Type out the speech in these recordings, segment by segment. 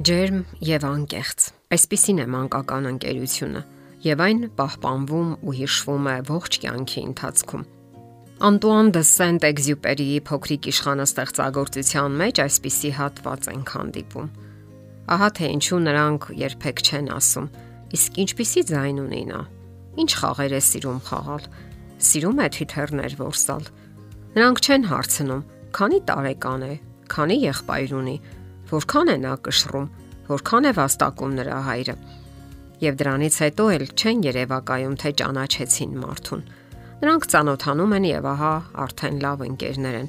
Ջերմ եւ անկեղծ։ Այսպիսին է մանկական ընկերությունը, եւ այն պահպանվում ու հիշվում է ողջ կյանքի ընթացքում։ Անտուան դե Սենտ-Էքզյուպերիի փոքրիկ իշխանը ստեղծագործության մեջ այսպիսի հատված են հանդիպում։ Ահա թե ինչու նրանք երբեք չեն ասում. իսկ ինչպիսի ձայն ունի նա։ Ինչ խաղեր է սիրում խաղալ։ Սիրում է թիթեռներ որսալ։ Նրանք չեն հարցնում. քանի տարեկան է, քանի եղբայր ունի, որքան է նա կշռում, որքան է վաստակում նրա հայրը։ Եվ դրանից հետո էլ չեն երևակայում, թե ճանաչեցին մարդուն։ Նրանք ծանոթանում են եւ ահա արդեն լավ ընկերներ են,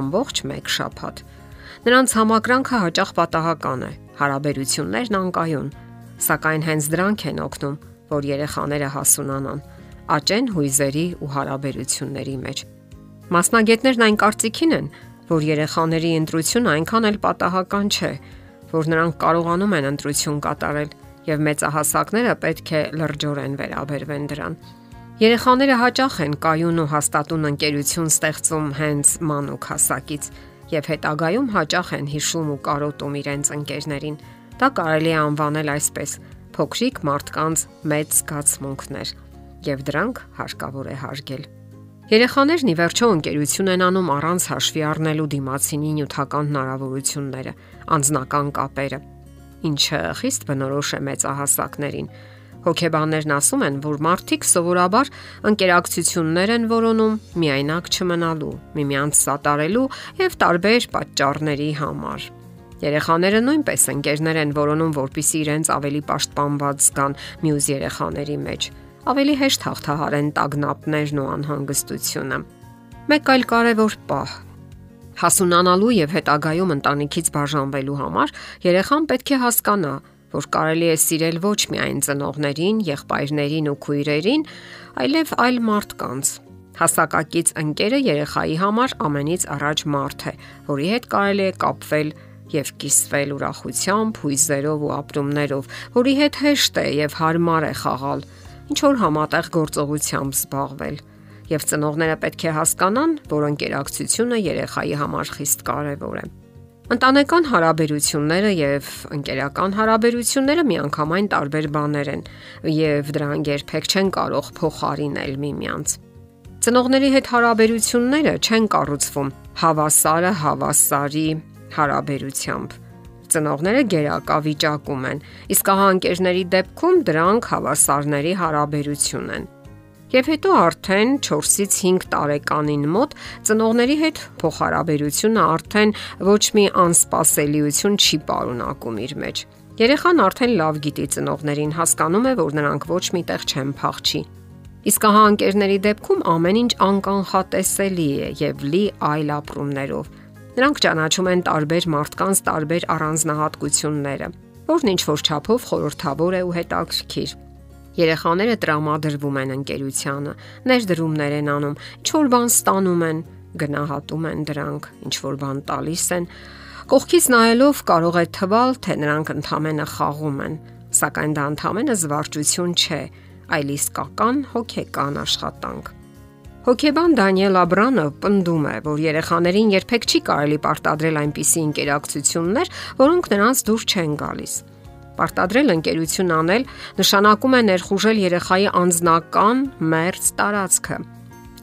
ամբողջ 1 շաբաթ։ Նրանց համակրանքը հաճախ պատահական է, հարաբերություններն անկայուն, սակայն հենց դրանք են օգնում, որ երեխաները հասունանան, աճեն հույզերի ու հարաբերությունների մեջ։ Մասնագետներն այն կարծիքին են, որ երեխաների ընտրությունը այնքան էլ պատահական չէ, որ նրանք կարողանում են ընտրություն կատարել եւ մեծահասակները պետք է լրջորեն վերաբերվեն դրան։ Երեխաները հաճախ են կայուն ու հաստատուն ընկերություն ստեղծում հենց մանուկ հասակից եւ հետագայում հաճախ են հիշում ու կարոտում իրենց ընկերներին։ Դա կարելի է անվանել այսպես. փոքրիկ մարդկանց մեծ զգացմունքներ եւ դրանք հարկավոր է հարգել։ Երեխաներն ի վերջո ընկերություն են անում առանց հաշվի առնելու դիմացինի նյութական հնարավորությունները, անձնական կապերը, ինչը խիստ բնորոշ է մեծահասակներին։ Հոգեբաններն ասում են, որ մարդիկ սովորաբար ընկերակցություններ են որոնում միայնակ չմնալու, միմյանց սատարելու եւ տարբեր պատճառների համար։ Երեխաները նույնպես ընկերներ են որոնում, որpիսի իրենց ավելի պաշտպանված զգան մյուս երեխաների մեջ ավելի հեշտ հաղթահարեն տագնապներն ու անհանգստությունը։ Մեկ այլ կարևոր պահ. Հասունանալու եւ հետագայում ընտանիքից բաժանվելու համար երեխան պետք է հասկանա, որ կարելի է սիրել ոչ միայն ծնողներին, եղբայրներին ու քույրերին, այլև այլ մարդկանց։ Հասակակից ընկերը երեխայի համար ամենից առաջ մարդ է, որի հետ կարելի է կապվել եւ կիսվել ուրախությամբ, հույզերով ու ապրումներով, որի հետ հեշտ է եւ հարմար է խաղալ ինչ որ համատեղ գործողությամբ զբաղվել։ Եվ ծնողները պետք է հասկանան, որ ընկերակցությունը երեխայի համար խիստ կարևոր է։ Ընտանեկան հարաբերությունները եւ ընկերական հարաբերությունները միանգամայն տարբեր բաներ են եւ դրանք երբեք չեն կարող փոխարինել միմյանց։ Ծնողների հետ հարաբերությունները չեն կառուցվում հավասարը հավասարի հարաբերությամբ ծնողները գերակա վիճակում են, իսկ ահանկերների դեպքում դրանք հավասարների հարաբերություն են։ Եվ հետո արդեն 4-ից 5 տարեկանին մոտ ծնողների հետ փոխհարաբերությունը արդեն ոչ մի անսպասելիություն չի պարունակում իր մեջ։ Երեխան արդեն լավ գիտի ծնողներին, հասկանում է, որ նրանք ոչ միտեղ չեն փախչի։ Իսկ ահա ընկերների դեպքում ամեն ինչ անկանխատեսելի է եւ լի այլ ապրումներով Նրանք ճանաչում են տարբեր մարդկանց տարբեր առանձնահատկությունները, որն ինչ որ չափով խորթավոր է ու հետաքրքիր։ Երեխաները տրամադրվում են ընկերությանը, ներդրումներ են անում, ինչ որ բան ստանում են, գնահատում են դրանք, ինչ որ բան տալիս են։ Կողքից նայելով կարող է թվալ, թե նրանք ընդհանրապես խաղում են, սակայն դա ընդհանրապես զվարճություն չէ, այլ իսկական հոգեկան աշխատանք։ Հոկեբան Դանիել Աբրանը պնդում է, որ երեխաներին երբեք չի կարելի պարտադրել այնպիսի ինտերակցիաներ, որոնք նրանց դուր չեն գալիս։ Պարտադրել ընկերություն անել նշանակում է ներխուժել երեխայի անձնական մերձ տարածքը։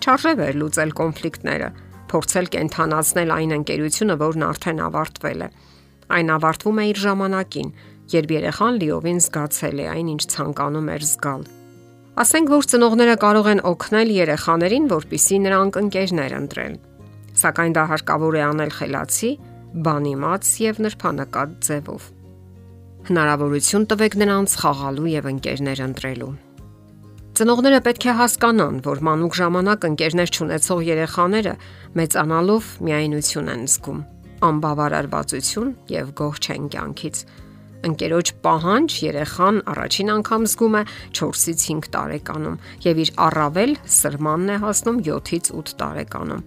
Չարժե վերլուծել կոնֆլիկտները, փորձել կենթանացնել այն ընկերությունը, որն արդեն ավարտվել է։ Այն ավարտվում է իր ժամանակին, երբ երեխան լիովին զգացել է այն, ինչ ցանկանում էր զգալ Ասենք որ ծնողները կարող են օգնել երեխաներին, որpիսի նրանք ընկերներ ընտրեն։ Սակայն դա հարկավոր է անել խելացի, բանիմաց եւ նրբանակատ ձևով։ Հնարավորություն տվեք նրանց խաղալու եւ ընկերներ ընտրելու։ Ծնողները պետք է հասկանան, որ մանուկ ժամանակ ընկերներ ճանաչող երեխաները մեծանալով միայնություն են զգում, անբավարարվածություն եւ գոհ չեն կյանքից Ընկերոջ պահանջ երեխան առաջին անգամ զգում է 4-ից 5 տարեկանում եւ իր առավել սրմանն է հասնում 7-ից 8 տարեկանում։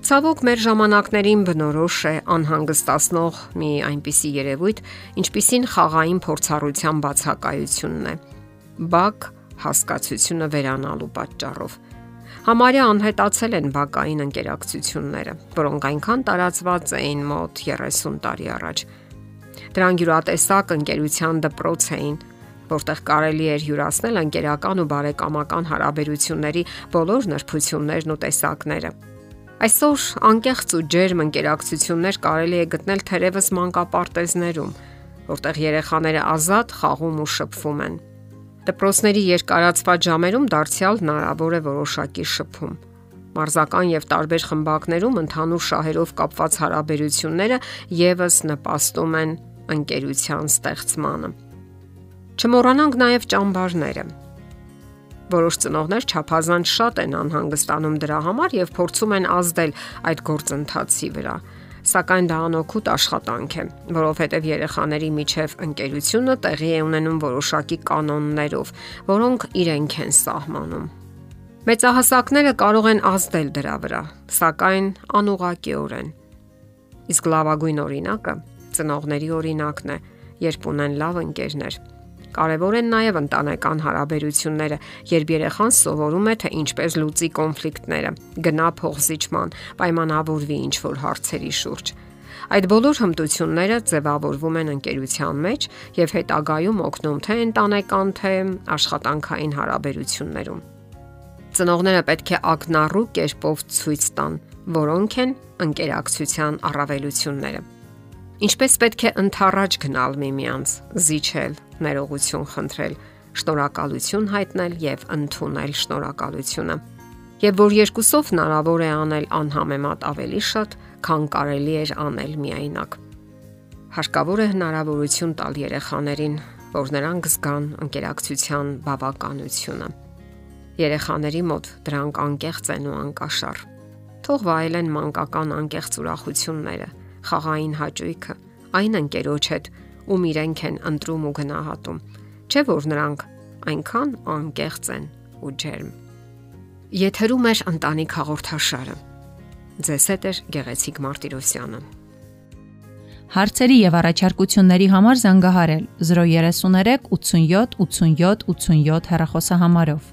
Ցավոք մեր ժամանակներին բնորոշ է անհանգստացնող մի այնպիսի երևույթ, ինչպիսին խաղային փորձառության բացակայությունն է։ Բակ հասկացությունը վերանալու պատճառով համարյա անհետացել են բակային ընկերակցությունները, որոնք այնքան տարածված էին մոտ 30 տարի առաջ։ Դրանք յուրատեսակ ընկերության դպրոց էին, որտեղ կարելի էր յուրացնել ընկերական ու բարեկամական հարաբերությունների բոլոր նրբություններն ու տեսակները։ Այսօր անկեղծ ու ջերմ ընկերակցություններ կարելի է գտնել թերևս մանկապարտեզներում, որտեղ երեխաները ազատ խաղում ու շփվում են։ Դպրոցների երկարացված ժամերում դարձյալ հնարավոր է որոշակի շփում։ Մարզական եւ տարբեր խմբակներում ընդհանուր շահերով կապված հարաբերությունները եւս նպաստում են ընկերության ստեղծմանը։ Չմոռանանք նաեւ ճամբարները։ Որոշ ծնողներ չափազանց շատ են անհանգստանում դրա համար եւ փորձում են ազդել այդ գործընթացի վրա սակայն դա անօգուտ աշխատանք է, որովհետև երեխաների միջև ընկերությունը տեղի է ունենում որոշակի կանոններով, որոնք իրենք են սահմանում։ Մեծահասակները կարող են ազդել դրա վրա, սակայն անուղակիորեն։ Իսկ լավագույն օրինակը ծնողների օրինակն է, երբ ունեն լավ ընկերներ։ Կարևոր են նաև ընտանեկան հարաբերությունները, երբ երեխան սովորում է թե ինչպես լուծի կոնֆլիկտները, գնա փոխզիջման, պայմանավորվի ինչ-որ հարցերի շուրջ։ Այդ բոլոր հմտությունները ձևավորվում են ընկերության մեջ եւ հետագայում օգնում թե ընտանեկան, թե աշխատանքային հարաբերություններում։ Ծնողները պետք է ակնառու կերպով ցույց տան, որոնք են ընկերակցության առավելությունները։ Ինչպես պետք է ընթառաջ գնալ միմյանց, զիջել, ներողություն խնդրել, շնորհակալություն հայտնել եւ ընդունել շնորհակալությունը։ Եվ որ երկուսով հնարավոր է անել անհամեմատ ավելի շատ, քան կարելի էր անել միայնակ։ Հարկավոր է հնարավորություն տալ երեխաներին, որ նրանք զգան ընկերակցության բավականությունը Երեխաների մոտ դրանք անկեղծ են ու անկաշառ։ Թող վայելեն մանկական անկեղծ ուրախությունները, խաղային հաճույքը, այն ընկերոջ հետ, ում իրենք են ընտրում ու գնահատում։ Չէ որ նրանք այնքան անկեղծ են ու ջերմ։ Եթերում է ընտանիք հաղորդաշարը։ Ձեզ հետ է Գեղեցիկ Մարտիրոսյանը։ Հարցերի եւ առաջարկությունների համար զանգահարել 033 87 87 87 հեռախոսահամարով։